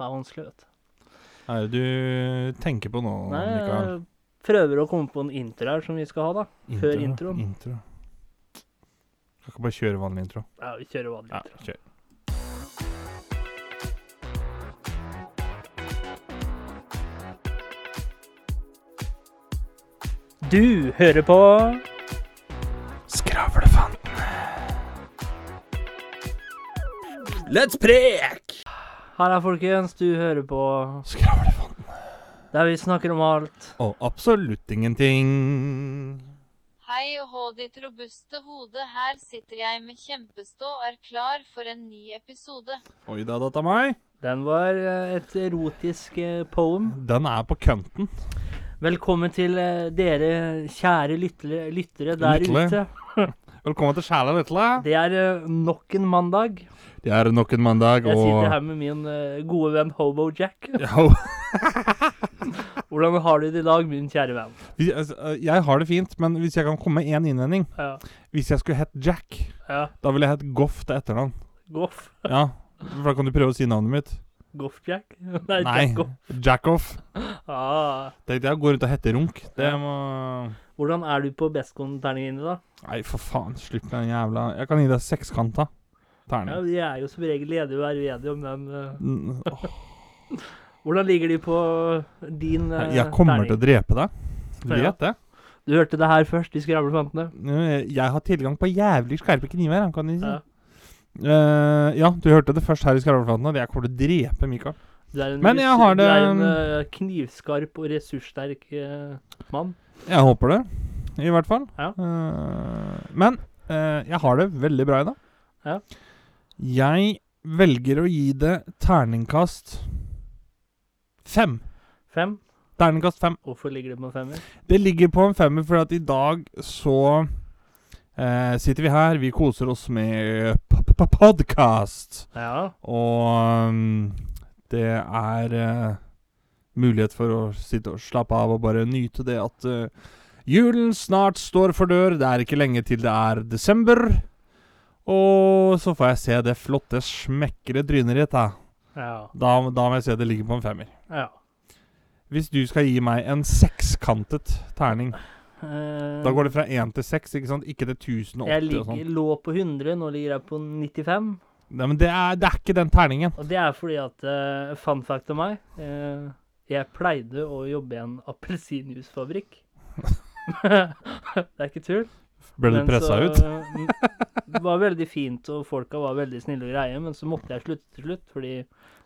det er vanskelig, vet du. Hva er det du tenker på nå, Nei, Mikael? jeg prøver å komme på en intro her som vi skal ha, da. Før introen. Intro. Kan ikke bare kjøre vanlig intro? Ja, vi kjører vanlig Ja, intro. kjør. Du hører på Skravlefanten. Let's prek! Her er folkens, du hører på Skravlefanten. der vi snakker om alt. Og absolutt ingenting. Hei og hå ditt robuste hode, her sitter jeg med kjempestå og er klar for en ny episode. Oi da, data meg. Den var eh, et erotisk eh, poem. Den er på kønten. Velkommen til eh, dere kjære lyttere, lyttere der Lyttere. ute. Velkommen til Sjæla Vetle. Det er eh, nok en mandag. Det er nok en mandag, Jeg sitter her med min eh, gode venn Hobo Jack. Hvordan har du det i dag, min kjære venn? altså, Jeg har det fint, men hvis jeg kan komme med én innvending Ja. Hvis jeg skulle hett Jack, ja. da ville jeg hett Goff til etternavn. Goff. Ja, for da kan du prøve å si navnet mitt. Goff Jack? Nei, Nei. Jackoff. Ah. Tenkte jeg å gå rundt og hette Runk. Det må Hvordan er du på bestkonterningen dine, da? Nei, for faen. Slipp den jævla Jeg kan gi deg sekskanta Ja, de er jo som regel enige og er uenige om den. eh. Hvordan ligger de på din uh, Jeg kommer til å drepe deg. Du Ja. vet det. Du hørte det her først de Skravlefantene. Jeg har tilgang på jævlig skarpe kniver, kan de si. Ja. Eh, ja, du hørte det først her i Skravleflaten, at jeg kommer til å drepe Mikael. Du er en, Men jeg har det, du er en uh, knivskarp og ressurssterk uh, mann. Jeg håper det, i hvert fall. Ja. Men jeg har det veldig bra i dag. Ja. Jeg velger å gi det terningkast fem. Fem. Terningkast fem. Hvorfor ligger det på en femmer? Det ligger på en femmer fordi at i dag så eh, sitter vi her, vi koser oss med podkast. Ja. Og um, det er eh, mulighet for å sitte og slappe av og bare nyte det at uh, julen snart står for dør. Det er ikke lenge til det er desember. Og så får jeg se det flotte, smekre trynet ditt. Da. Ja. Da, da må jeg se det ligger på en femmer. ja. Hvis du skal gi meg en sekskantet terning, Eh, da går det fra 1 til 6, ikke sant? Ikke til 1080 jeg og sånn. Jeg lå på 100, nå ligger jeg på 95. Nei, men det er, det er ikke den terningen. Og det er fordi at uh, Fun fact om meg uh, Jeg pleide å jobbe i en appelsinjuicefabrikk. det er ikke tull. Ble du pressa ut? Det var veldig fint, og folka var veldig snille og greie, men så måtte jeg slutte til slutt, fordi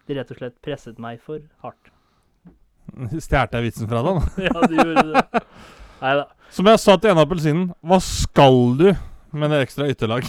de rett og slett presset meg for hardt. Stjal jeg vitsen fra deg, da? ja, de gjorde det. Nei da. Som jeg sa til ene appelsinen, hva skal du med det ekstra ytterlag?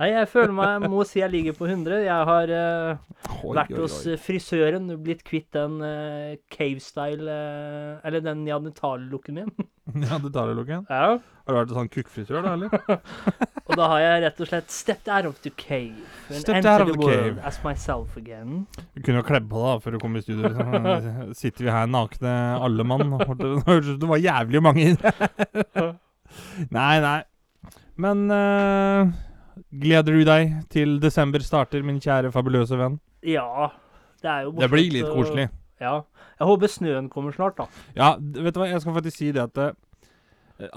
Nei, jeg føler meg Jeg må si jeg ligger på 100. Jeg har uh, Oi, vært oi, hos oi. hos frisøren, blitt kvitt den uh, cave-style uh, Eller den neandertalerlooken min. Lukken. ja. Har du vært sånn kukkfrisør, da, eller? Og da har jeg rett og slett stepped out of the cave. And Stepped out of the cave. as myself again. Du kunne jo kledd på deg før du kom i studio. Liksom. Sitter vi her nakne, alle mann. Hørtes ut det var jævlig mange inne. Nei, nei. Men eh, gleder du deg til desember starter, min kjære fabuløse venn? Ja. Det er jo Det blir litt koselig. Ja. Jeg håper snøen kommer snart, da. Ja, vet du hva, jeg skal faktisk si det at eh,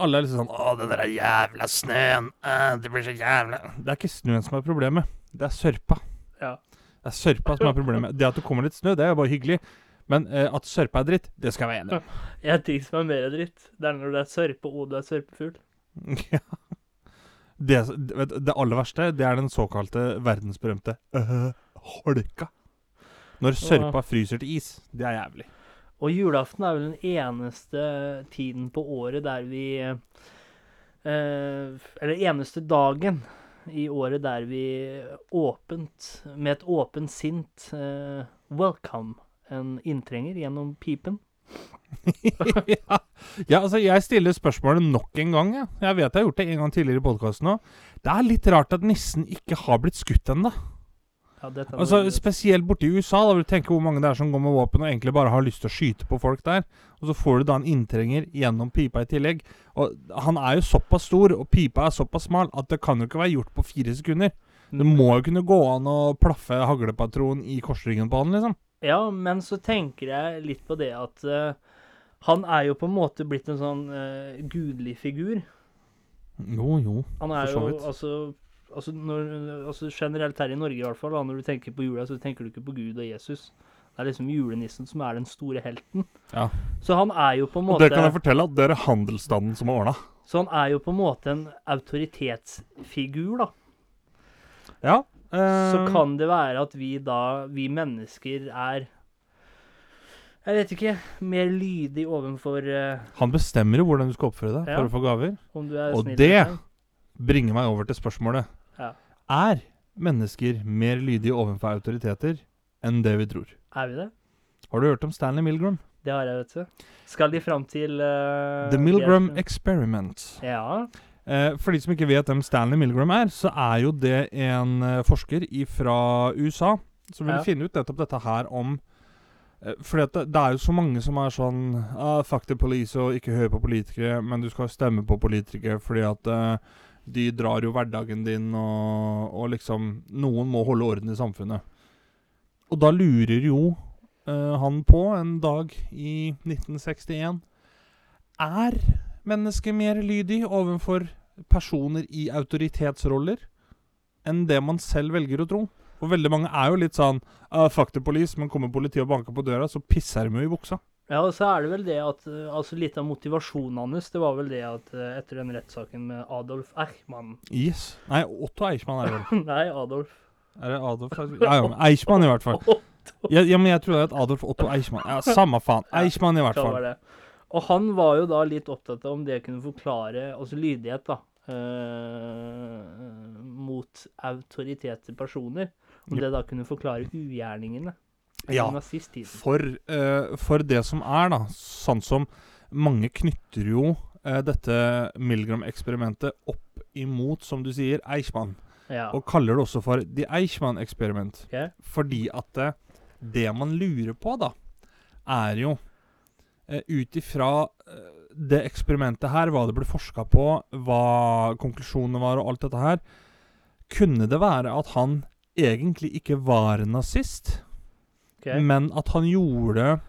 alle er liksom sånn Å, den der jævla snøen. eh, det blir så jævla Det er ikke snøen som er problemet. Det er sørpa. Ja. Det er sørpa som er problemet. Det at det kommer litt snø, det er jo bare hyggelig. Men eh, at sørpa er dritt, det skal jeg være enig i. En ting som er mer dritt, det er når det er sørpe og du er sørpefugl. Ja. Det, det aller verste, det er den såkalte verdensberømte øh, holka. Når sørpa fryser til is. Det er jævlig. Og julaften er vel den eneste tiden på året der vi eh, Eller eneste dagen i året der vi åpent, med et åpent sint, eh, welcome en inntrenger gjennom pipen. ja. ja, altså jeg stiller spørsmålet nok en gang. Ja. Jeg vet jeg har gjort det en gang tidligere i podkasten òg. Det er litt rart at nissen ikke har blitt skutt ennå. Ja, Altså, spesielt borte i USA. Da vil du tenke hvor mange det er som går med våpen og egentlig bare har lyst til å skyte på folk der. Og så får du da en inntrenger gjennom pipa i tillegg. Og han er jo såpass stor, og pipa er såpass smal, at det kan jo ikke være gjort på fire sekunder. Det må jo kunne gå an å plaffe haglepatron i korsryggen på han, liksom. Ja, men så tenker jeg litt på det at uh, han er jo på en måte blitt en sånn uh, gudelig figur. Jo, jo. Han er For så jo vidt. altså, altså, når, altså Generelt her i Norge, i hvert fall, da, når du tenker på jula, så tenker du ikke på Gud og Jesus. Det er liksom julenissen som er den store helten. Ja. Så han er jo på en måte Og det kan jeg fortelle at det er handelsstanden som har ordna. Så han er jo på en måte en autoritetsfigur, da. Ja. Så eh, kan det være at vi da, vi mennesker, er Jeg vet ikke. Mer lydig overfor uh, Han bestemmer jo hvordan du skal oppføre deg Ja. for å få gaver. er Og det- Bringer meg over til spørsmålet. Ja. Er mennesker mer lydige overfor autoriteter enn det vi tror? Er vi det? Har du hørt om Stanley Milgram? Det har jeg, vet du. Skal de fram til uh, The Milgram er- Experiment. Ja. Eh, for de som ikke vet hvem Stanley Milgram er, så er jo det en eh, forsker fra USA som vil Ja. finne ut nettopp dette her om eh, fordi det, det er jo så mange som er sånn ah, Fuck the police og ikke hør på politikere, men du skal stemme på politikere fordi at eh, de drar jo hverdagen din, og, og liksom Noen må holde orden i samfunnet. Og da lurer jo eh, han på en dag i 1961 Er mennesket mer lydig overfor personer i autoritetsroller enn det man selv velger å tro? For veldig mange er jo litt sånn uh, Fuck the police, men kommer politiet og banker på døra, så pisser de jo i buksa. ja, og så er det vel det at eh, Altså litt av motivasjonen hans, det var vel det at eh, etter den rettssaken med Adolf Eichmann Yes. Nei, Otto Eichmann er det vel. Nei, Adolf. Er det Adolf Ja, ja, Eichmann i hvert fall. Ja, ja, men jeg tror det er et Adolf Otto Eichmann. Ja, Samme faen. Eichmann i hvert Kan fall. Og han var jo da litt opptatt av om det kunne forklare Altså lydighet, da. eh, mot autoriterte personer. Om det da kunne forklare ugjerningene. Ja. For, eh, for det som er, da, sånn som mange knytter jo eh, dette Milgram-eksperimentet opp imot, som du sier, Eichmann. Ja. Og kaller det også for The Eichmann Experiment. Okay. Fordi at det, det man lurer på, da, er jo eh, ut ifra eh, det eksperimentet her, hva det ble forska på, hva konklusjonene var og alt dette her, kunne det være at han egentlig ikke var nazist? okay. Men at han gjorde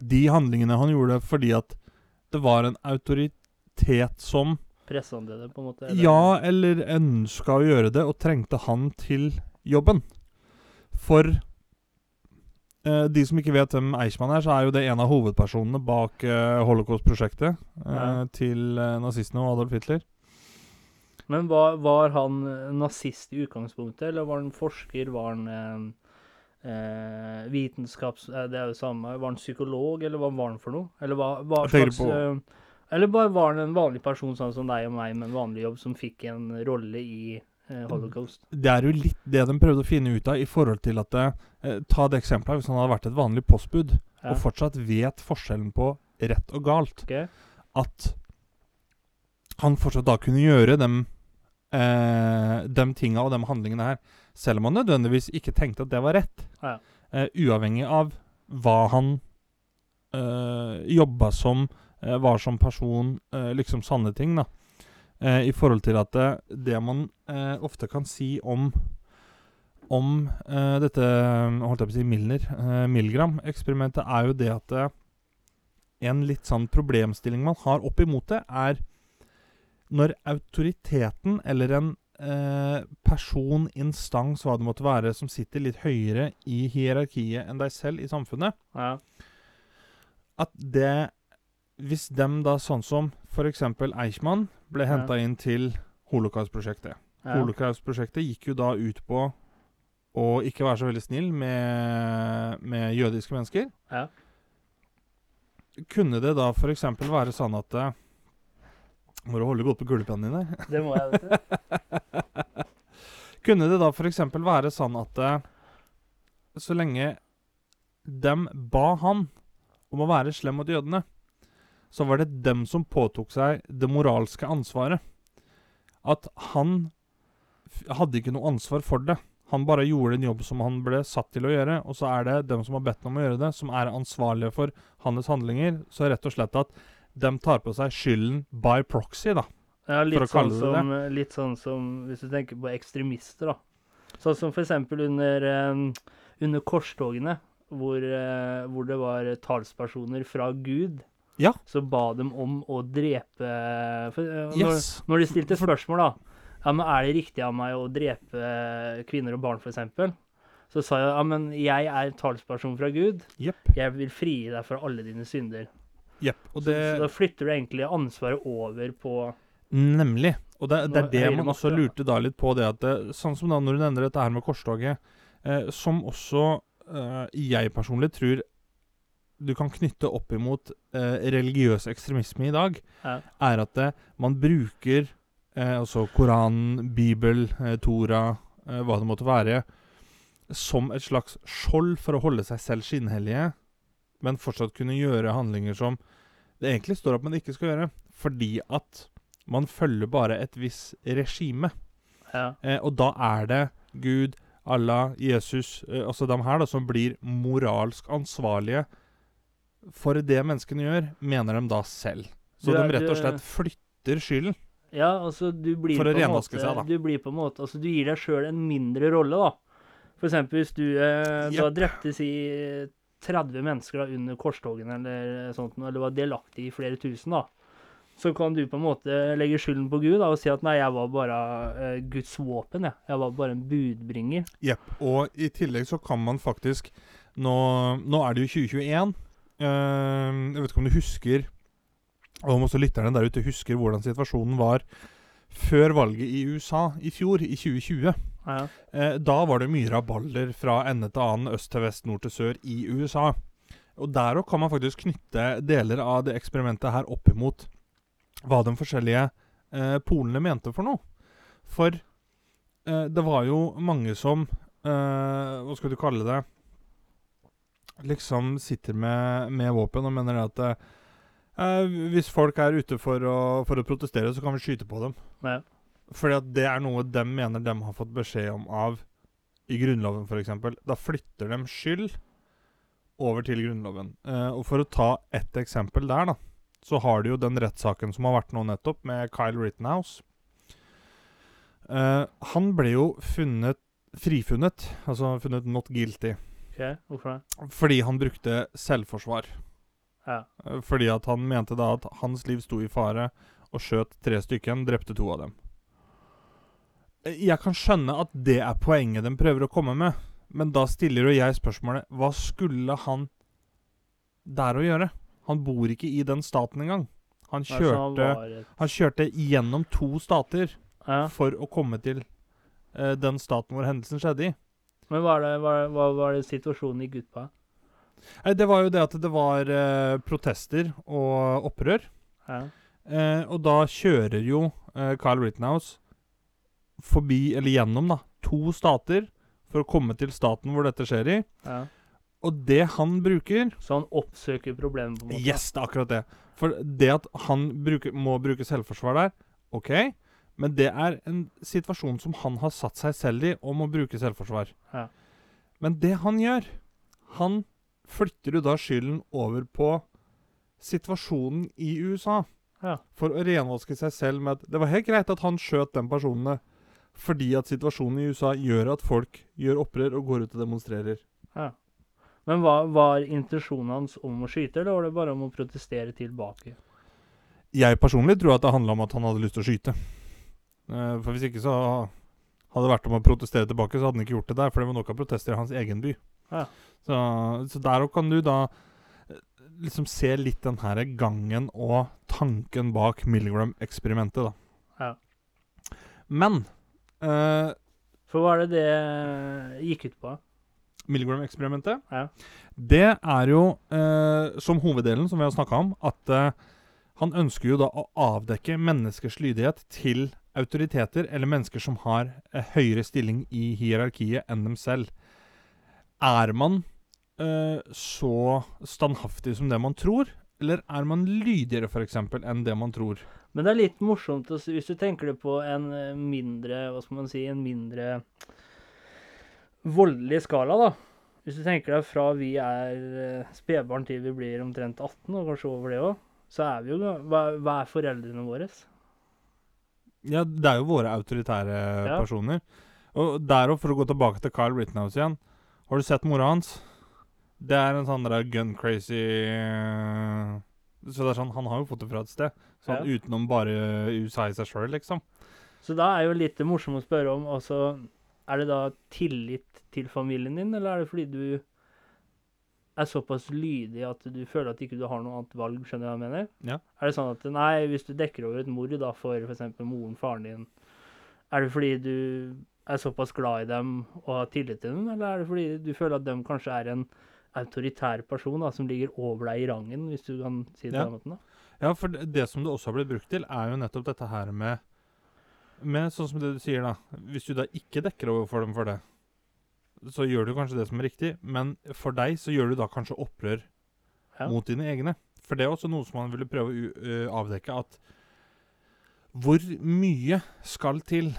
de handlingene han gjorde fordi at det var en autoritet som Pressa han til det, på en måte? eller? Ja, eller ønska å gjøre det, og trengte han til jobben. For eh, de som ikke vet hvem Eichmann er, så er jo det en av hovedpersonene bak uh, holocaust-prosjektet uh, til nazistene og Adolf Hitler. Men var, var han nazist i utgangspunktet, eller var han forsker? Var han vitenskaps... Det er jo samme. Var han psykolog, eller hva var han for noe? Eller hva, hva slags Eller bare var han en vanlig person sånn som deg og meg med en vanlig jobb, som fikk en rolle i holocaust? Det er jo litt det de prøvde å finne ut av i forhold til at eh, Ta det eksempelet hvis han hadde vært et vanlig postbud Ja. og fortsatt vet forskjellen på rett og galt, Okay. at han fortsatt da kunne gjøre dem, eh, tinga og de handlingene her, selv om han nødvendigvis ikke tenkte at det var rett. Ja. Eh, uavhengig av hva han eh, jobba som, eh, var som person, eh, liksom sanne ting, da. Eh, I forhold til at det, det man eh, ofte kan si om om eh, dette holdt jeg på å si Milner, eh, Milgram-eksperimentet, er jo det at en litt sånn problemstilling man har opp imot det, er når autoriteten eller en eh, person, instans, hva det måtte være, som sitter litt høyere i hierarkiet enn deg selv i samfunnet, Ja. at det Hvis dem da, sånn som f.eks. Eichmann, ble henta inn til Holocaust-prosjektet. Holocaust-prosjektet gikk jo da ut på å ikke være så veldig snill med, med jødiske mennesker. Ja. Kunne det da f.eks. være sånn at eh, Må du holde godt på kulepennene dine? Det må jeg, vet du. Kunne det da f.eks. være sånn at eh, så lenge dem ba han om å være slem mot jødene, så var det dem som påtok seg det moralske ansvaret. At han hadde ikke noe ansvar for det. Han bare gjorde en jobb som han ble satt til å gjøre, og så er det dem som har bedt ham om å gjøre det, som er ansvarlige for hans handlinger. Så rett og slett at dem tar på seg skylden by proxy, da. Ja, litt sånn, som, litt sånn som Hvis du tenker på ekstremister, da. Sånn som eksempel under, eh, under korstogene, hvor, eh, hvor det var talspersoner fra Gud. Ja. Så ba dem om å drepe for, eh, når, Yes. når de stilte spørsmål, da ja, men Er det riktig av meg å drepe kvinner og barn, f.eks.? Så sa jeg ja, men jeg er talsperson fra Gud. Yep. Jeg vil frigi deg fra alle dine synder. Yep. Og Så, det så da flytter du egentlig ansvaret over på Nemlig. Og det, det er det man også lurte da litt på, det at det, Sånn som da når du nevner dette her med korstoget, eh, som også eh, jeg personlig tror du kan knytte opp imot eh, religiøs ekstremisme i dag, Ja. er at det, man bruker eh, altså Koranen, Bibel, eh, Tora, eh, hva det måtte være, som et slags skjold for å holde seg selv skinnhellige, men fortsatt kunne gjøre handlinger som det egentlig står at man ikke skal gjøre, fordi at man følger bare et visst regime. Ja. Eh, og da er det Gud, Allah, Jesus, eh, altså de her da, som blir moralsk ansvarlige for det menneskene gjør, mener de da selv. Så Du de rett og slett flytter skylden. Ja, altså du blir For å renvaske seg, da. Du blir på en måte, altså du gir deg sjøl en mindre rolle, da. For eksempel hvis du, eh, yep. har drepte drept si 30 mennesker da, under korstogene eller sånt, eller var delaktig i flere tusen, da. Så kan du på en måte legge skylden på Gud da, og si at nei, jeg var bare eh, Guds våpen, jeg. Jeg var bare en budbringer. Jepp. Og i tillegg så kan man faktisk Nå, nå er det jo 2021. Eh, jeg vet ikke om du husker Og om også lytterne der ute husker hvordan situasjonen var før valget i USA i fjor, i 2020. Ja, Eh, da var det mye rabalder fra ende til annen, øst til vest, nord til sør i USA. Og der òg kan man faktisk knytte deler av det eksperimentet her opp imot hva de forskjellige eh, polene mente for noe. For eh, det var jo mange som eh, Hva skal du kalle det? Liksom sitter med, med våpen og mener at eh, hvis folk er ute for å, for å protestere, så kan vi skyte på dem. ja. Fordi at det er noe de mener de har fått beskjed om av i Grunnloven, f.eks. Da flytter de skyld over til Grunnloven. Eh, og for å ta ett eksempel der, da, så har du jo den rettssaken som har vært nå nettopp, med Kyle Rittenhouse. Eh, han ble jo funnet frifunnet, altså funnet not guilty, OK, hvorfor det? fordi han brukte selvforsvar. Ja. Eh, Fordi at han mente da at hans liv sto i fare, og skjøt tre stykker, drepte to av dem. Eh, Jeg kan skjønne at det er poenget de prøver å komme med, men da stiller jo jeg spørsmålet Hva skulle han der å gjøre? Han bor ikke i den staten engang. Han kjørte, han kjørte gjennom to stater ja. for å komme til uh, den staten hvor hendelsen skjedde i. Men hva, var, var det situasjonen i Gutpa? Nei, det var jo det at det var eh, protester og opprør. Ja. Eh, og da kjører jo eh, Kyle Rittenhouse forbi, eller gjennom, da, to stater for å komme til staten hvor dette skjer i. ja. Og det han bruker Så han oppsøker problemet, på en måte? Yes, det er akkurat det. For det at han bruker, må bruke selvforsvar der, OK, men det er en situasjon som han har satt seg selv i, om å bruke selvforsvar. Ja. Men det han gjør Han flytter jo da skylden over på situasjonen i USA. Ja. For å renvaske seg selv med at det var helt greit at han skjøt den personene, fordi at situasjonen i USA gjør at folk gjør opprør og går ut og demonstrerer. Ja. Men hva, var intensjonen hans om å skyte, eller var det bare om å protestere tilbake? Jeg personlig tror at det handla om at han hadde lyst til å skyte. Eh, For hvis ikke så hadde det vært om å protestere tilbake, så hadde han ikke gjort det der. For det var nok av protester i hans egen by. Ja. Så, så der òg kan du da eh, liksom se litt den her gangen og tanken bak Milgram-eksperimentet, da. Ja. Men eh, For hva er det det gikk ut på? Milgram-eksperimentet, Ja. det er jo eh, som hoveddelen, som vi har snakka om, at eh, han ønsker jo da å avdekke menneskers lydighet til autoriteter eller mennesker som har eh, høyere stilling i hierarkiet enn dem selv. Er man eh, så standhaftig som det man tror, eller er man lydigere f.eks. enn det man tror? Men det er litt morsomt hvis du tenker det på en eh, mindre Hva skal man si En mindre voldelig skala, da. Hvis du tenker deg fra vi er eh, spedbarn til vi blir omtrent 18, og kanskje over det òg, så er vi jo hva er foreldrene våre? Ja, det er jo våre autoritære Ja. personer. Og der for å gå tilbake til Kyle Rittenhouse igjen Har du sett mora hans? Det er en sånn der gun crazy eh, Så det er sånn, han har jo fått det fra et sted. Sånn Ja. utenom bare USA i seg sjøl, liksom. Så da er jo litt morsomt å spørre om altså, Er det da tillit til familien din, eller er det fordi du er såpass lydig at du føler at ikke du har noe annet valg? Skjønner du hva jeg mener? Ja. Er det sånn at nei, hvis du dekker over et mord da for f.eks. moren, faren din, er det fordi du er såpass glad i dem og har tillit til dem, eller er det fordi du føler at dem kanskje er en autoritær person da, som ligger over deg i rangen, hvis du kan si det Ja. på den måten? da? Ja, for det, som det også har blitt brukt til, er jo nettopp dette her med Med sånn som det du sier, da. Hvis du da ikke dekker over for dem for det, så gjør du kanskje det som er riktig, men for deg så gjør du da kanskje opprør Ja. mot dine egne. For det er også noe som man ville prøve å avdekke, at hvor mye skal til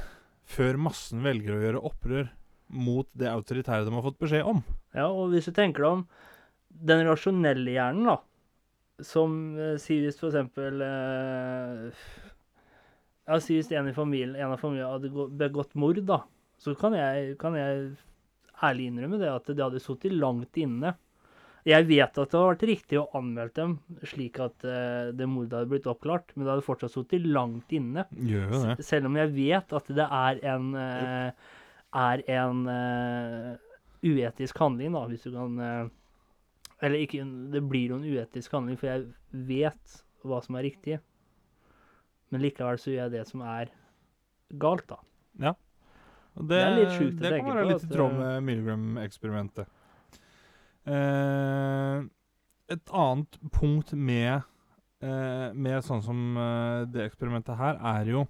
før massen velger å gjøre opprør mot det autoritære de har fått beskjed om? Ja, og hvis du tenker deg om den rasjonelle hjernen, da, som eh, sier hvis for eksempel eh, Ja, sier hvis en, en av familien hadde begått mord, da, så kan jeg, kan jeg ærlig innrømme det at det hadde sittet langt inne. Jeg vet at det hadde vært riktig å anmelde dem slik at uh, det mordet hadde blitt oppklart, men det hadde fortsatt sittet langt inne. Gjør det. Selv om jeg vet at det er en uh, er en uh, uetisk handling, da, hvis du kan Eller ikke Det blir jo en uetisk handling, for jeg vet hva som er riktig. Men likevel så gjør jeg det som er galt, da. Og Det er litt sjukt å Det kan være litt i tråd med Milgram-eksperimentet. Eh, et annet punkt med, eh, med sånn som eh, det eksperimentet her, er jo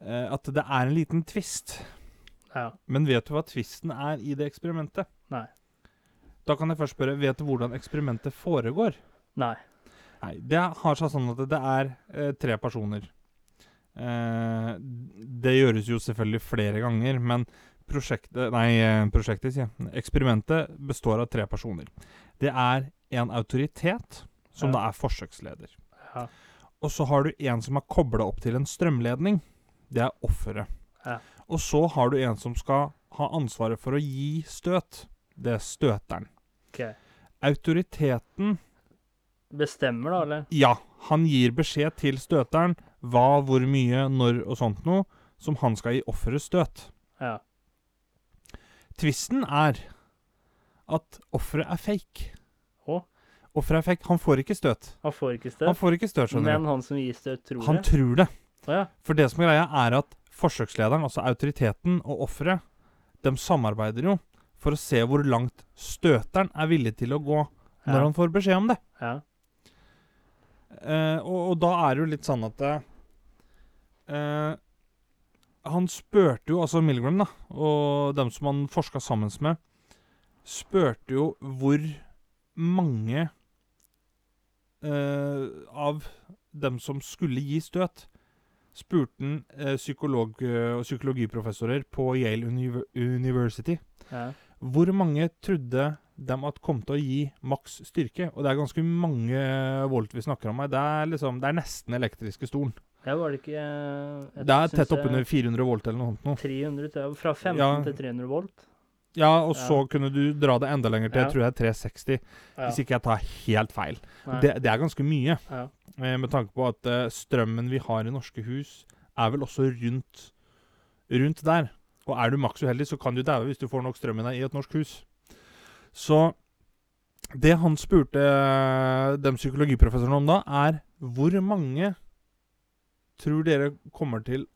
eh, at det er en liten twist. Ja. Men vet du hva twisten er i det eksperimentet? Nei. Da kan jeg først spørre, vet du hvordan eksperimentet foregår? Nei. Nei, det har seg sånn at det er eh, tre personer. Eh, det gjøres jo selvfølgelig flere ganger, men prosjektet Nei, eh, prosjektet, sier jeg. Eksperimentet består av tre personer. Det er en autoritet, som Ja. da er forsøksleder. Ja. Og så har du en som er kobla opp til en strømledning. Det er offeret. Ja. Og så har du en som skal ha ansvaret for å gi støt. Det er støteren. OK. Autoriteten Bestemmer, da, eller? ja, han gir beskjed til støteren hva, hvor mye, når og sånt noe, som han skal gi offeret støt. Ja. Tvisten er at offeret er fake. Å? Offeret er fake. Han får ikke støt. Han får ikke støt? Han får ikke støt, skjønner men han som gir støt, tror Han det. tror det. Å ja. For det som er greia, er at forsøkslederen, altså autoriteten og offeret, de samarbeider jo for å se hvor langt støteren er villig til å gå når Ja. han får beskjed om det. ja. Eh, og, og da er det jo litt sånn at uh, Han spurte jo, altså Milgram, da, og dem som han forska sammen med, spurte jo hvor mange uh, av dem som skulle gi støt, spurte han psykolog, og psykologiprofessorer på Yale Univ University ja. Hvor mange trodde de at kom til å gi maks styrke? Og det er ganske mange volt vi snakker om her. Det er liksom, det er nesten elektriske stolen. Ja, var det ikke eh, Det er tett oppunder 400 volt eller noe sånt. Nå. 300, tror. Fra 15 Ja. til 300 volt. Ja, og Ja. så kunne du dra det enda lenger til Ja. jeg tror jeg er 360, Ja. hvis ikke jeg tar helt feil. Det, det er ganske mye, Ja. eh, med tanke på at eh, strømmen vi har i norske hus, er vel også rundt, rundt der. Og er du maks uheldig, så kan du daue hvis du får nok strøm i deg i et norsk hus. Så det han spurte eh, de psykologiprofessorene om da, er hvor mange tror dere kommer til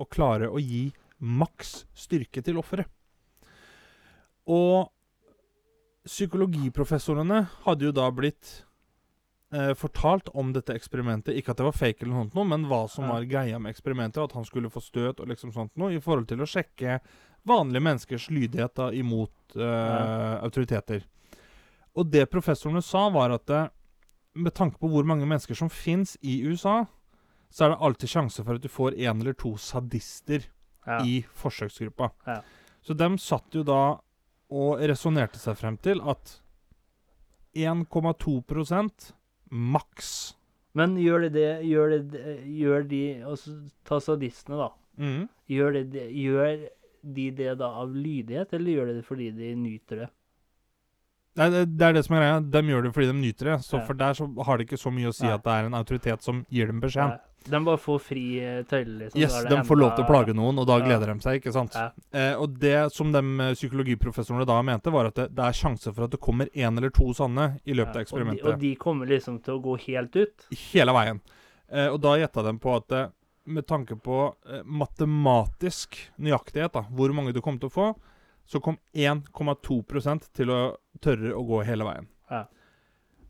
å klare å gi maks styrke til offeret? Og psykologiprofessorene hadde jo da blitt fortalt om dette eksperimentet. Ikke at det var fake, eller noe sånt, noe, men hva som var greia med eksperimentet. At han skulle få støt og liksom sånt noe, i forhold til å sjekke vanlige menneskers lydighet da, imot eh, Ja. autoriteter. Og det professorene sa, var at eh, med tanke på hvor mange mennesker som fins i USA, så er det alltid sjanse for at du får en eller to sadister Ja. i forsøksgruppa. Ja. Så de satt jo da og resonnerte seg frem til at 1,2 maks Men gjør de det Gjør, det, gjør de altså, Ta sadistene, da. Mm. Gjør, det, gjør de det da av lydighet, eller gjør de det fordi de nyter det? Nei, det, det er det som er greia. De gjør det fordi de nyter det. Så Ja. for der så har det ikke så mye å si Nei. at det er en autoritet som gir dem beskjed. De bare får fri eh, tøyle, liksom. Yes, de får lov til å plage noen, og da Ja. gleder de seg, ikke sant? Ja. Eh, og det som de eh, psykologiprofessorene da mente, var at det, det er sjanse for at det kommer én eller to sånne i løpet av eksperimentet. Og de, og de kommer liksom til å gå helt ut? Hele veien. Eh, og da gjetta de på at eh, med tanke på eh, matematisk nøyaktighet, da, hvor mange du kom til å få, så kom 1,2% til å tørre å gå hele veien. Ja.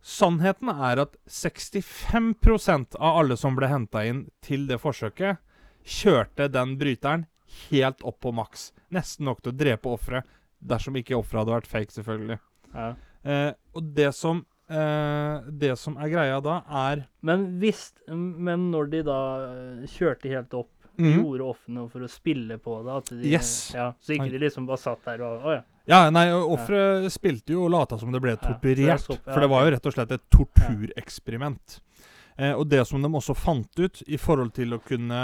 Sannheten er at 65% av alle som ble henta inn til det forsøket, kjørte den bryteren helt opp på maks. Nesten nok til å drepe offeret, dersom ikke offeret hadde vært fake, selvfølgelig. Ja. Eh, og det som, eh, det som er greia da, er Men hvis Men når de da eh, kjørte helt opp, Mhm. gjorde offene for å spille på det? De, Yes. Ja, så ikke de liksom bare satt der og Å ja. Ja, nei, offeret ja. spilte jo og lata som det ble er torturert. For det var jo rett og slett et tortureksperiment. Eh, og det som de også fant ut i forhold til å kunne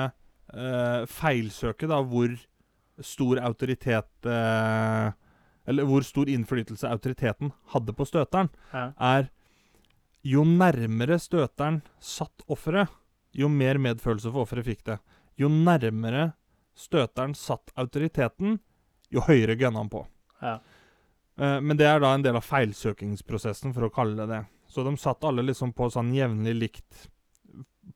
eh, feilsøke da hvor stor autoritet eh, Eller hvor stor innflytelse autoriteten hadde på støteren, er jo nærmere støteren satt offeret, jo mer medfølelse for offeret fikk det. Jo nærmere støteren satt autoriteten, jo høyere gønna han på. ja. Eh, men det er da en del av feilsøkingsprosessen, for å kalle det det. Så de satt alle liksom på sånn jevnlig likt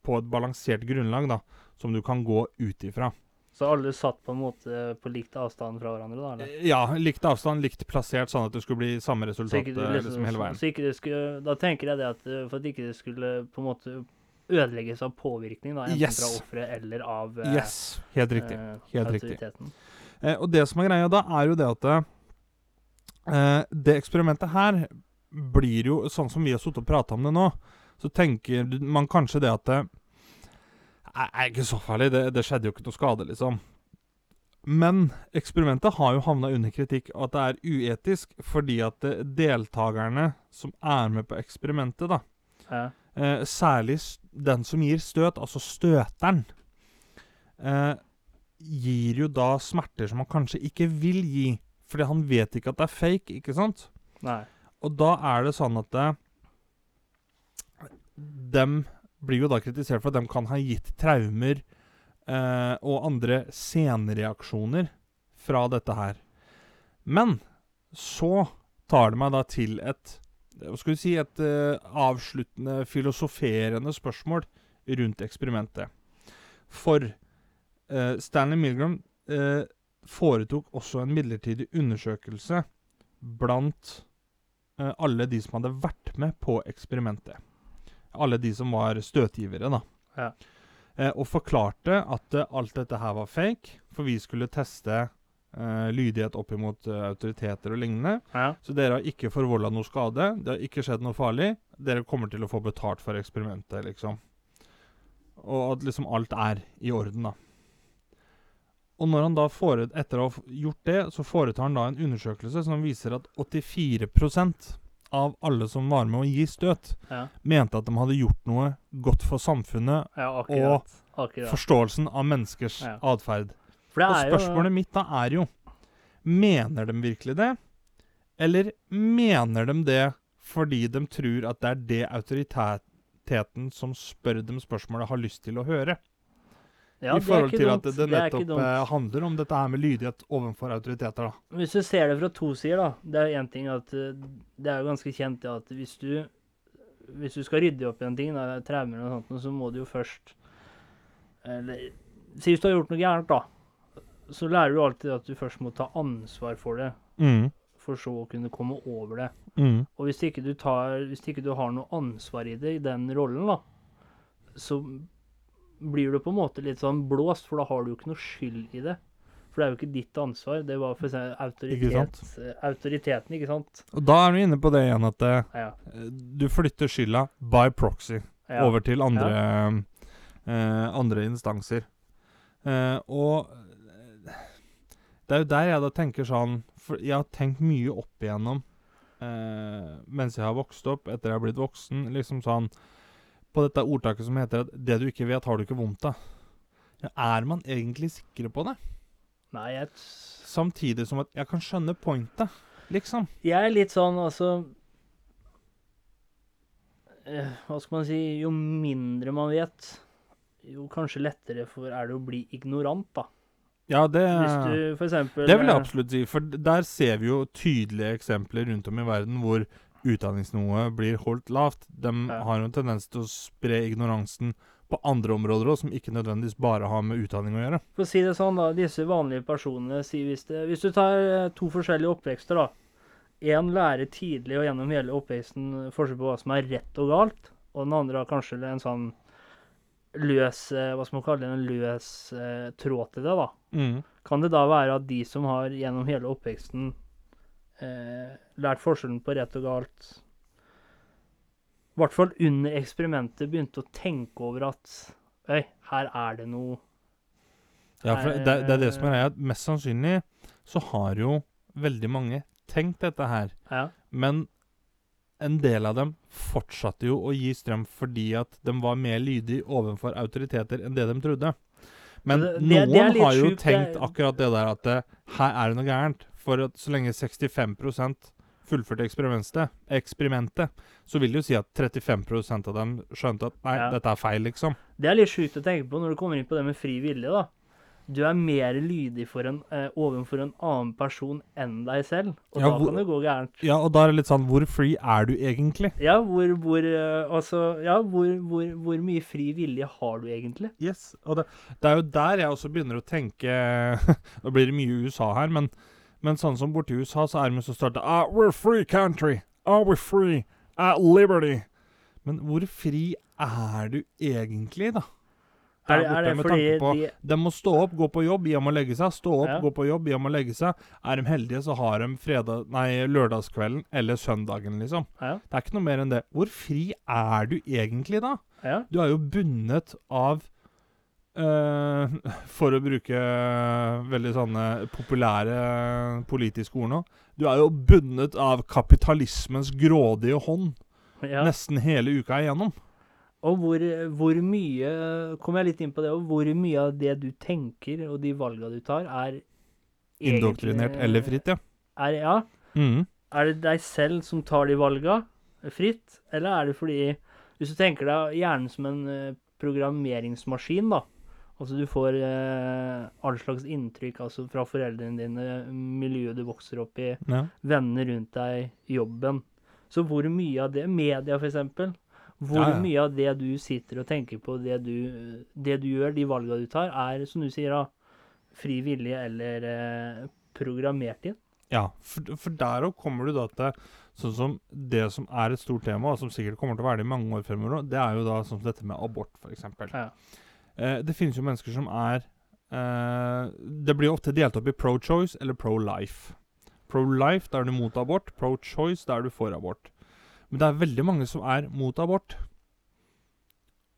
På et balansert grunnlag, da, som du kan gå ut ifra. Så alle satt på en måte på likt avstand fra hverandre, da? Eller? Eh, Ja, likt avstand, likt plassert, sånn at det skulle bli samme resultat liksom, liksom hele veien. så ikke det skulle, da tenker jeg det at eh, for at ikke det skulle på en måte ødelegges av påvirkning, da, enten Yes. fra offeret eller av eh, Yes, helt riktig. Helt helt riktig. Eh, og det som er greia da, er jo det at eh, det eksperimentet her blir jo sånn som vi har sittet og prata om det nå, så tenker man kanskje det at det er er ikke så farlig, det, det skjedde jo ikke noe skade, liksom. Men eksperimentet har jo havna under kritikk, og at det er uetisk fordi at eh, deltakerne som er med på eksperimentet, da, Ja. Eh, særlig den som gir støt, altså støteren, eh, gir jo da smerter som han kanskje ikke vil gi. Fordi han vet ikke at det er fake, ikke sant? Nei. Og da er det sånn at det, dem blir jo da kritisert for at de kan ha gitt traumer eh, og andre senreaksjoner fra dette her. Men så tar det meg da til et hva skal vi si, et eh, avsluttende, filosoferende spørsmål rundt eksperimentet. For eh, Stanley Milgram eh, foretok også en midlertidig undersøkelse blant eh, alle de som hadde vært med på eksperimentet. Alle de som var støtgivere, da. Ja. Eh, og forklarte at eh, alt dette her var fake, for vi skulle teste eh, lydighet opp imot uh, autoriteter og lignende. Ja. Så dere har ikke forvolda noe skade. Det har ikke skjedd noe farlig. Dere kommer til å få betalt for eksperimentet, liksom. Og at liksom alt er i orden, da. Og når han da får, etter å ha gjort det, så foretar han da en undersøkelse som viser at 84% av alle som var med å gi støt, Ja. mente at de hadde gjort noe godt for samfunnet, ja, akkurat. akkurat. forståelsen av menneskers Ja. atferd. For det Og spørsmålet jo mitt da er jo Mener de virkelig det? Eller mener de det fordi de tror at det er det autoriteten som spør dem spørsmålet, har lyst til å høre? ja, I forhold til dumt. at det, Det nettopp dumt. eh, handler om dette her med lydighet overfor autoriteter, da. Hvis du ser det fra to sider, da. Det er én ting at eh, det er jo ganske kjent det at hvis du hvis du skal rydde opp i en ting, da, traumer og sånt, så må du jo først eller, Si hvis du har gjort noe gærent, da. Så lærer du alltid at du først må ta ansvar for det, Mm. for så å kunne komme over det. Mm. Og hvis ikke du, tar, hvis ikke du har noe ansvar i det, i den rollen, da, så blir du på en måte litt sånn blåst, for da har du jo ikke noe skyld i det. For det er jo ikke ditt ansvar. Det var for eksempel autoritet, eh, autoriteten, ikke sant? Og da er du inne på det igjen at det, Ja. du flytter skylda by proxy ja. over til andre, eh, andre instanser. Eh, og eh, det er jo der jeg da tenker sånn For jeg har tenkt mye opp igjennom eh, mens jeg har vokst opp, etter jeg har blitt voksen. Liksom sånn på dette ordtaket som heter at 'det du ikke vet, har du ikke vondt av'. Ja, er man egentlig sikre på det? Nei, jeg, Samtidig som at jeg kan skjønne pointet, liksom. jeg er litt sånn altså eh, Hva skal man si Jo mindre man vet, jo kanskje lettere for er det å bli ignorant, da. Ja, det du eksempel Det vil jeg eh, absolutt si, for der ser vi jo tydelige eksempler rundt om i verden hvor utdanningsnivået blir holdt lavt. De Ja. har jo en tendens til å spre ignoransen på andre områder òg, som ikke nødvendigvis bare har med utdanning å gjøre. For å si det sånn, da. Disse vanlige personene sier hvis det Hvis du tar eh, to forskjellige oppvekster, da. Én lærer tidlig og gjennom hele oppveksten forskjell på hva som er rett og galt, og den andre har kanskje en sånn løs eh, Hva skal man kalle det? En løs eh, tråd til det, da. Kan det da være at de som har gjennom hele oppveksten eh, lært forskjellen på rett og galt I hvert fall under eksperimentet begynte å tenke over at Oi, her er det noe Ja, for det, det er det som er greia. Mest sannsynlig så har jo veldig mange tenkt dette her. Ja. Men en del av dem fortsatte jo å gi strøm fordi at de var mer lydige overfor autoriteter enn det de trodde. Men Det- det- noen det har jo sjuk, tenkt akkurat det der at det, her er det noe gærent. For at så lenge 65% fullførte eksperimentet, eksperimentet, så vil det jo si at 35% av dem skjønte at nei, Ja. dette er feil, liksom. Det er litt sjukt å tenke på når du kommer inn på det med fri vilje, da. Du er mer lydig for en, eh, overfor en annen person enn deg selv, og Ja, da hvor- kan det gå gærent. Ja, og da er det litt sånn Hvor free er du egentlig? Ja, hvor, hvor eh, Altså, ja, hvor, hvor, hvor mye fri vilje har du egentlig? Yes, og det, det er jo der jeg også begynner å tenke Nå blir det mye USA her, men, men sånn som borti USA, så er vi så starta ah, We're free country. Ah, we're free. At liberty. Men hvor fri er du egentlig, da? Er, Der det- er det med tanke på- de De må stå opp, gå på jobb, hjem og legge seg. Stå opp, Ja. gå på jobb, hjem og legge seg. Er de heldige, så har de fredag, nei, lørdagskvelden eller søndagen, liksom. Ja. Det er ikke noe mer enn det. Hvor fri er du egentlig da? Ja. Du er jo bundet av Uh, For å bruke veldig sånne populære politiske ord nå. Du er jo bundet av kapitalismens grådige hånd ja. nesten hele uka igjennom. Og hvor, hvor mye Kommer jeg litt inn på det, òg. hvor mye av det du tenker, og de valga du tar, er Indoktrinert egentlig- eller fritt, ja. Er, ja. Mm. Er det deg selv som tar de valga fritt, eller er det fordi Hvis du tenker deg hjernen som en eh, programmeringsmaskin, da. Altså du får eh, all slags inntrykk altså fra foreldrene dine, miljøet du vokser opp i, ja. vennene rundt deg, jobben. Så hvor mye av det, media f.eks., hvor Ja, ja. mye av det du sitter og tenker på, det du, det du gjør, de valga du tar, er, som du sier, da, fri vilje eller eh, programmert inn? Ja, for, for der òg kommer du da til sånn som det som er et stort tema, og som sikkert kommer til å være det i mange år fremover, det er jo da sånn som dette med abort, f.eks. Ja. Eh, det finnes jo mennesker som er eh, Det blir ofte delt opp i pro-choice eller pro-life. Pro-life, da er du mot abort. Pro-choice, da er du for abort. Men det er veldig mange som er mot abort,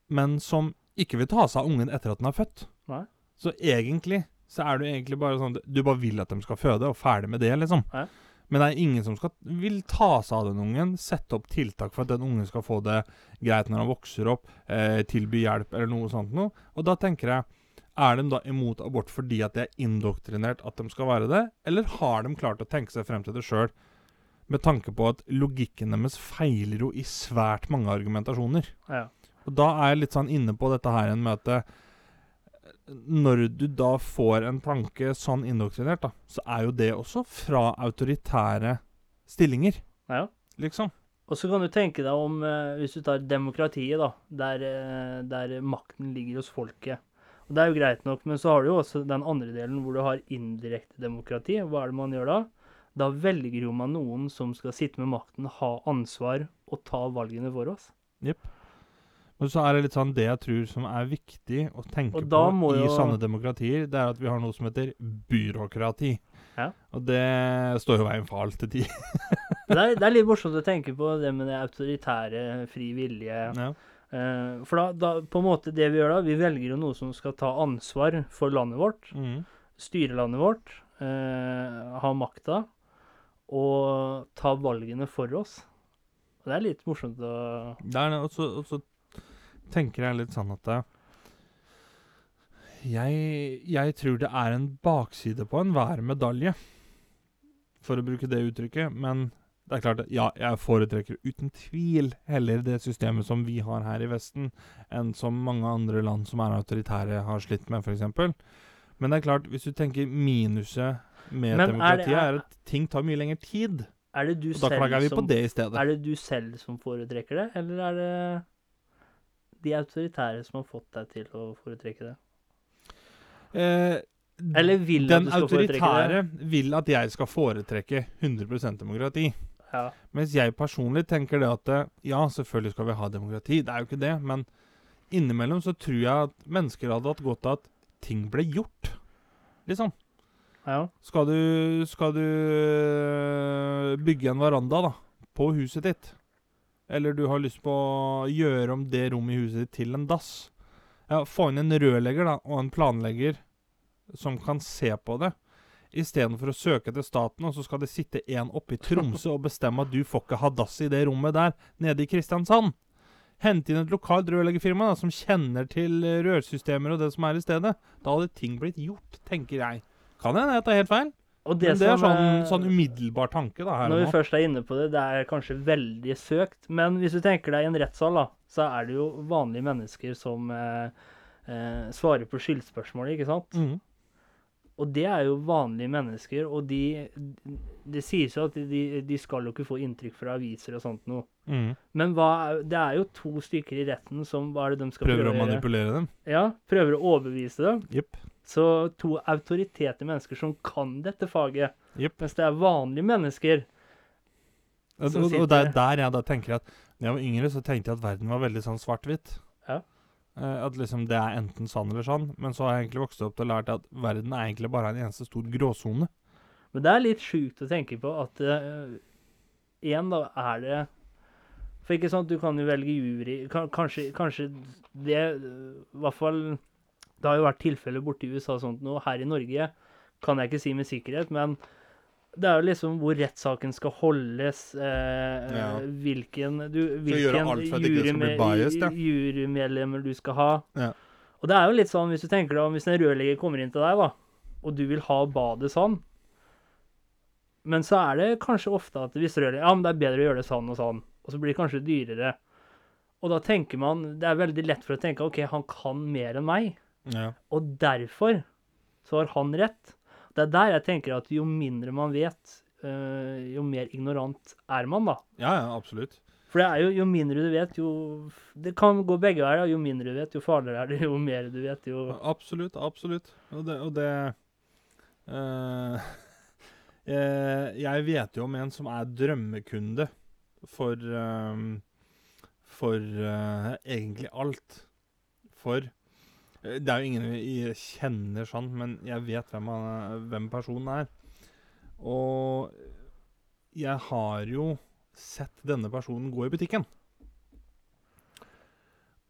men som ikke vil ta seg av ungen etter at den er født. Nei. Så egentlig så er du egentlig bare sånn Du bare vil at de skal føde, og ferdig med det, liksom. Nei. Men det er ingen som skal, vil ta seg av den ungen, sette opp tiltak for at den ungen skal få det greit når han vokser opp, eh, tilby hjelp eller noe sånt noe. Og da tenker jeg Er de da imot abort fordi at det er indoktrinert at de skal være det, eller har de klart å tenke seg frem til det sjøl? Med tanke på at logikken deres feiler jo i svært mange argumentasjoner. Ja. Og da er jeg litt sånn inne på dette her med at eh, når du da får en tanke sånn indoktrinert, da, så er jo det også fra autoritære stillinger, ja. liksom. Og så kan du tenke deg om, eh, hvis du tar demokratiet, da, der, eh, der makten ligger hos folket. Og Det er jo greit nok, men så har du jo også den andre delen hvor du har indirekte demokrati. Hva er det man gjør da? Da velger jo man noen som skal sitte med makten, ha ansvar og ta valgene for oss. Men så er det litt sånn det jeg tror som er viktig å tenke på i jo- sånne demokratier, det er at vi har noe som heter byråkrati. Ja. Og det står jo veien for alt til tid. Det er, det er litt morsomt å tenke på det med det autoritære, fri vilje. Ja. Uh, for da, da, på en måte det vi gjør da, vi velger jo noe som skal ta ansvar for landet vårt. Mm. styre landet vårt, Uh, ha makta og ta valgene for oss. Og det er litt morsomt å Det er det, og så- tenker jeg litt sånn at eh, jeg, jeg tror det er en bakside på enhver medalje, for å bruke det uttrykket. Men det er klart, ja, jeg foretrekker uten tvil heller det systemet som vi har her i Vesten, enn som mange andre land som er autoritære, har slitt med, f.eks. Men det er klart, hvis du tenker minuset med Men er det- er- at ting tar mye lengre tid. Er det du Og da klager vi på som det i stedet. Er det du selv som foretrekker det, eller er det de autoritære som har fått deg til å foretrekke det? Eh, Eller vil den at du skal foretrekke det? Den autoritære vil at jeg skal foretrekke 100% demokrati. Ja. Mens jeg personlig tenker det at eh, ja, selvfølgelig skal vi ha demokrati, det er jo ikke det, men innimellom så tror jeg at mennesker hadde hatt godt av at ting ble gjort. Liksom. Ja. Skal du, skal du øh, bygge en veranda da, på huset ditt, eller du har lyst på å gjøre om det rommet i huset ditt til en dass, ja, få inn en rørlegger da, og en planlegger som kan se på det, istedenfor å søke til staten, og så skal det sitte en oppe i Tromsø og bestemme at du får ikke ha dass i det rommet der, nede i Kristiansand. Hente inn et lokalt rørleggerfirma som kjenner til eh, rørsystemer og det som er i stedet. Da hadde ting blitt gjort, tenker jeg. Kan hende jeg tar helt feil, Og det, men det er sånn, eh, sånn umiddelbar tanke da, her Når vi nå. først er inne på det, det er kanskje veldig søkt. Men hvis du tenker deg i en rettssal, da, så er det jo vanlige mennesker som eh, eh, svarer på skyldspørsmålet, ikke sant? Mhm. Og det er jo vanlige mennesker, og de Det sies jo at de, de skal jo ikke få inntrykk fra aviser og sånt noe. Mm. Men hva, det er jo to stykker i retten som Hva er det de skal Prøver prøve å å manipulere dem. Ja, prøver å overbevise dem. Yep. Så to autoriteter mennesker som kan dette faget, Yep. mens det er vanlige mennesker Og, og, og er sitter- der jeg da tenker at da jeg var yngre, så tenkte jeg at verden var veldig sånn svart-hvitt. Eh, at liksom det er enten sann eller sann. Men så har jeg egentlig vokst opp til å lært at verden er egentlig bare en eneste stor gråsone. Men det er litt sjukt å tenke på at Én, da, er det For ikke sant, du kan jo velge jury kanskje, kanskje det I hvert fall Det har jo vært tilfeller borti USA og sånt nå. Her i Norge kan jeg ikke si med sikkerhet, men det er jo liksom hvor rettssaken skal holdes, eh, Ja. hvilken, du, hvilken jurymedlemmer du skal ha. Ja. Og det er jo litt sånn, hvis du tenker deg om hvis en rørlegger kommer inn til deg, da, og du vil ha badet sånn, men så er det kanskje ofte at hvis rørlegger Ja, men det er bedre å gjøre det sånn og sånn, og så blir det kanskje dyrere. Og da tenker man Det er veldig lett for å tenke OK, han kan mer enn meg, Ja. og derfor så har han rett. Det er der jeg tenker at jo mindre man vet, øh, jo mer ignorant er man, da. ja, ja, absolutt. For det er jo, jo mindre du vet, jo Det kan gå begge veier. Jo mindre du vet, jo farligere er det. Jo mer du vet, jo Absolutt, absolutt. Og det, og det eh, Jeg vet jo om en som er drømmekunde for øh, For egentlig alt. For Det er jo ingen jeg kjenner sånn, men jeg vet hvem, han, hvem personen er. Og jeg har jo sett denne personen gå i butikken.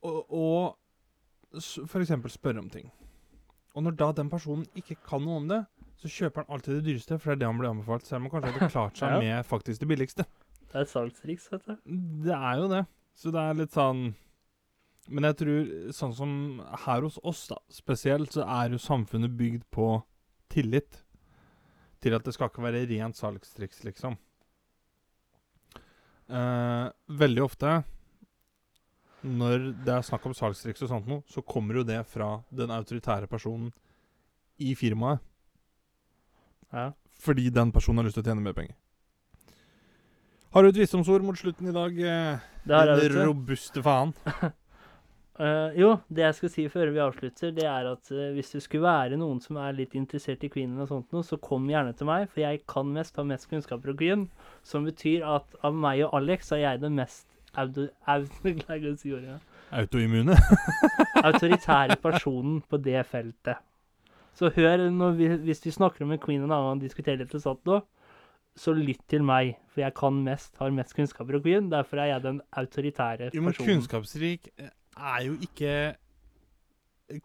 Og, og f.eks. spørre om ting. Og når da den personen ikke kan noe om det, så kjøper han alltid det dyreste, for det er det han blir anbefalt, selv om han kanskje hadde klart seg Ja. med faktisk det billigste. Det er et salgstriks, vet du. Det er jo det. Så det er litt sånn Men jeg tror, sånn som her hos oss, da, spesielt, så er jo samfunnet bygd på tillit. Til at det skal ikke være rent salgstriks, liksom. Eh, veldig ofte når det er snakk om salgstriks og sånt noe, så kommer jo det fra den autoritære personen i firmaet. Ja. Fordi den personen har lyst til å tjene mer penger. Har du et visdomsord mot slutten i dag? eh, Det din robuste faen. Eh, jo, det jeg skal si før vi avslutter, det er at uh, hvis du skulle være noen som er litt interessert i Queen og sånt noe, så kom gjerne til meg, for jeg kan mest, har mest kunnskaper om Queen. Som betyr at av meg og Alex er jeg den mest Autoimmune. autoritære personen på det feltet. Så hør vi, hvis vi snakker om en Queen en annen gang, diskuterer litt sånt nå, så lytt til meg, for jeg kan mest, har mest kunnskaper om Queen. Derfor er jeg den autoritære Jo, men personen. kunnskapsrik eh, er jo ikke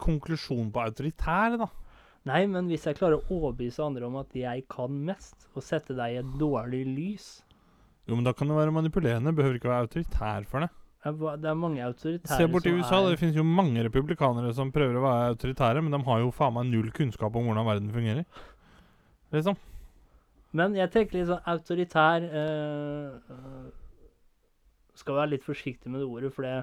konklusjon på autoritær, da. Nei, men hvis jeg klarer å overbevise andre om at jeg kan mest, og sette deg i et dårlig lys Jo, men da kan det være manipulerende. Behøver ikke være autoritær for det. er Det er mange autoritære Se bort som USA, er det finnes jo mange republikanere som prøver å være autoritære, men de har jo faen meg null kunnskap om hvordan verden fungerer. Liksom. Men jeg tenker litt sånn autoritær eh, eh, Skal være litt forsiktig med det ordet, for det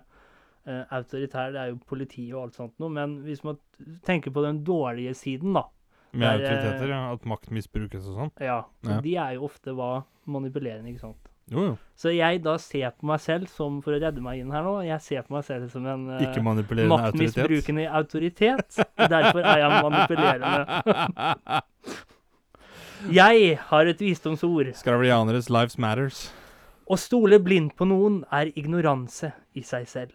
eh, autoritær det er jo politi og alt sånt noe. Men hvis man tenker på den dårlige siden, da. Med Der, eh, autoriteter, ja. At makt misbrukes og sånn. Ja, så Ja. De er jo ofte hva manipulerende, ikke sant. Jo, jo. Så jeg da ser på meg selv som, for å redde meg inn her nå, jeg ser på meg selv som en eh, Ikke manipulerende autoritet. maktmisbrukende autoritet. Derfor er jeg manipulerende. Jeg har et visdomsord. Skravlianeres lives matters. Å stole blindt på noen er ignoranse i seg selv.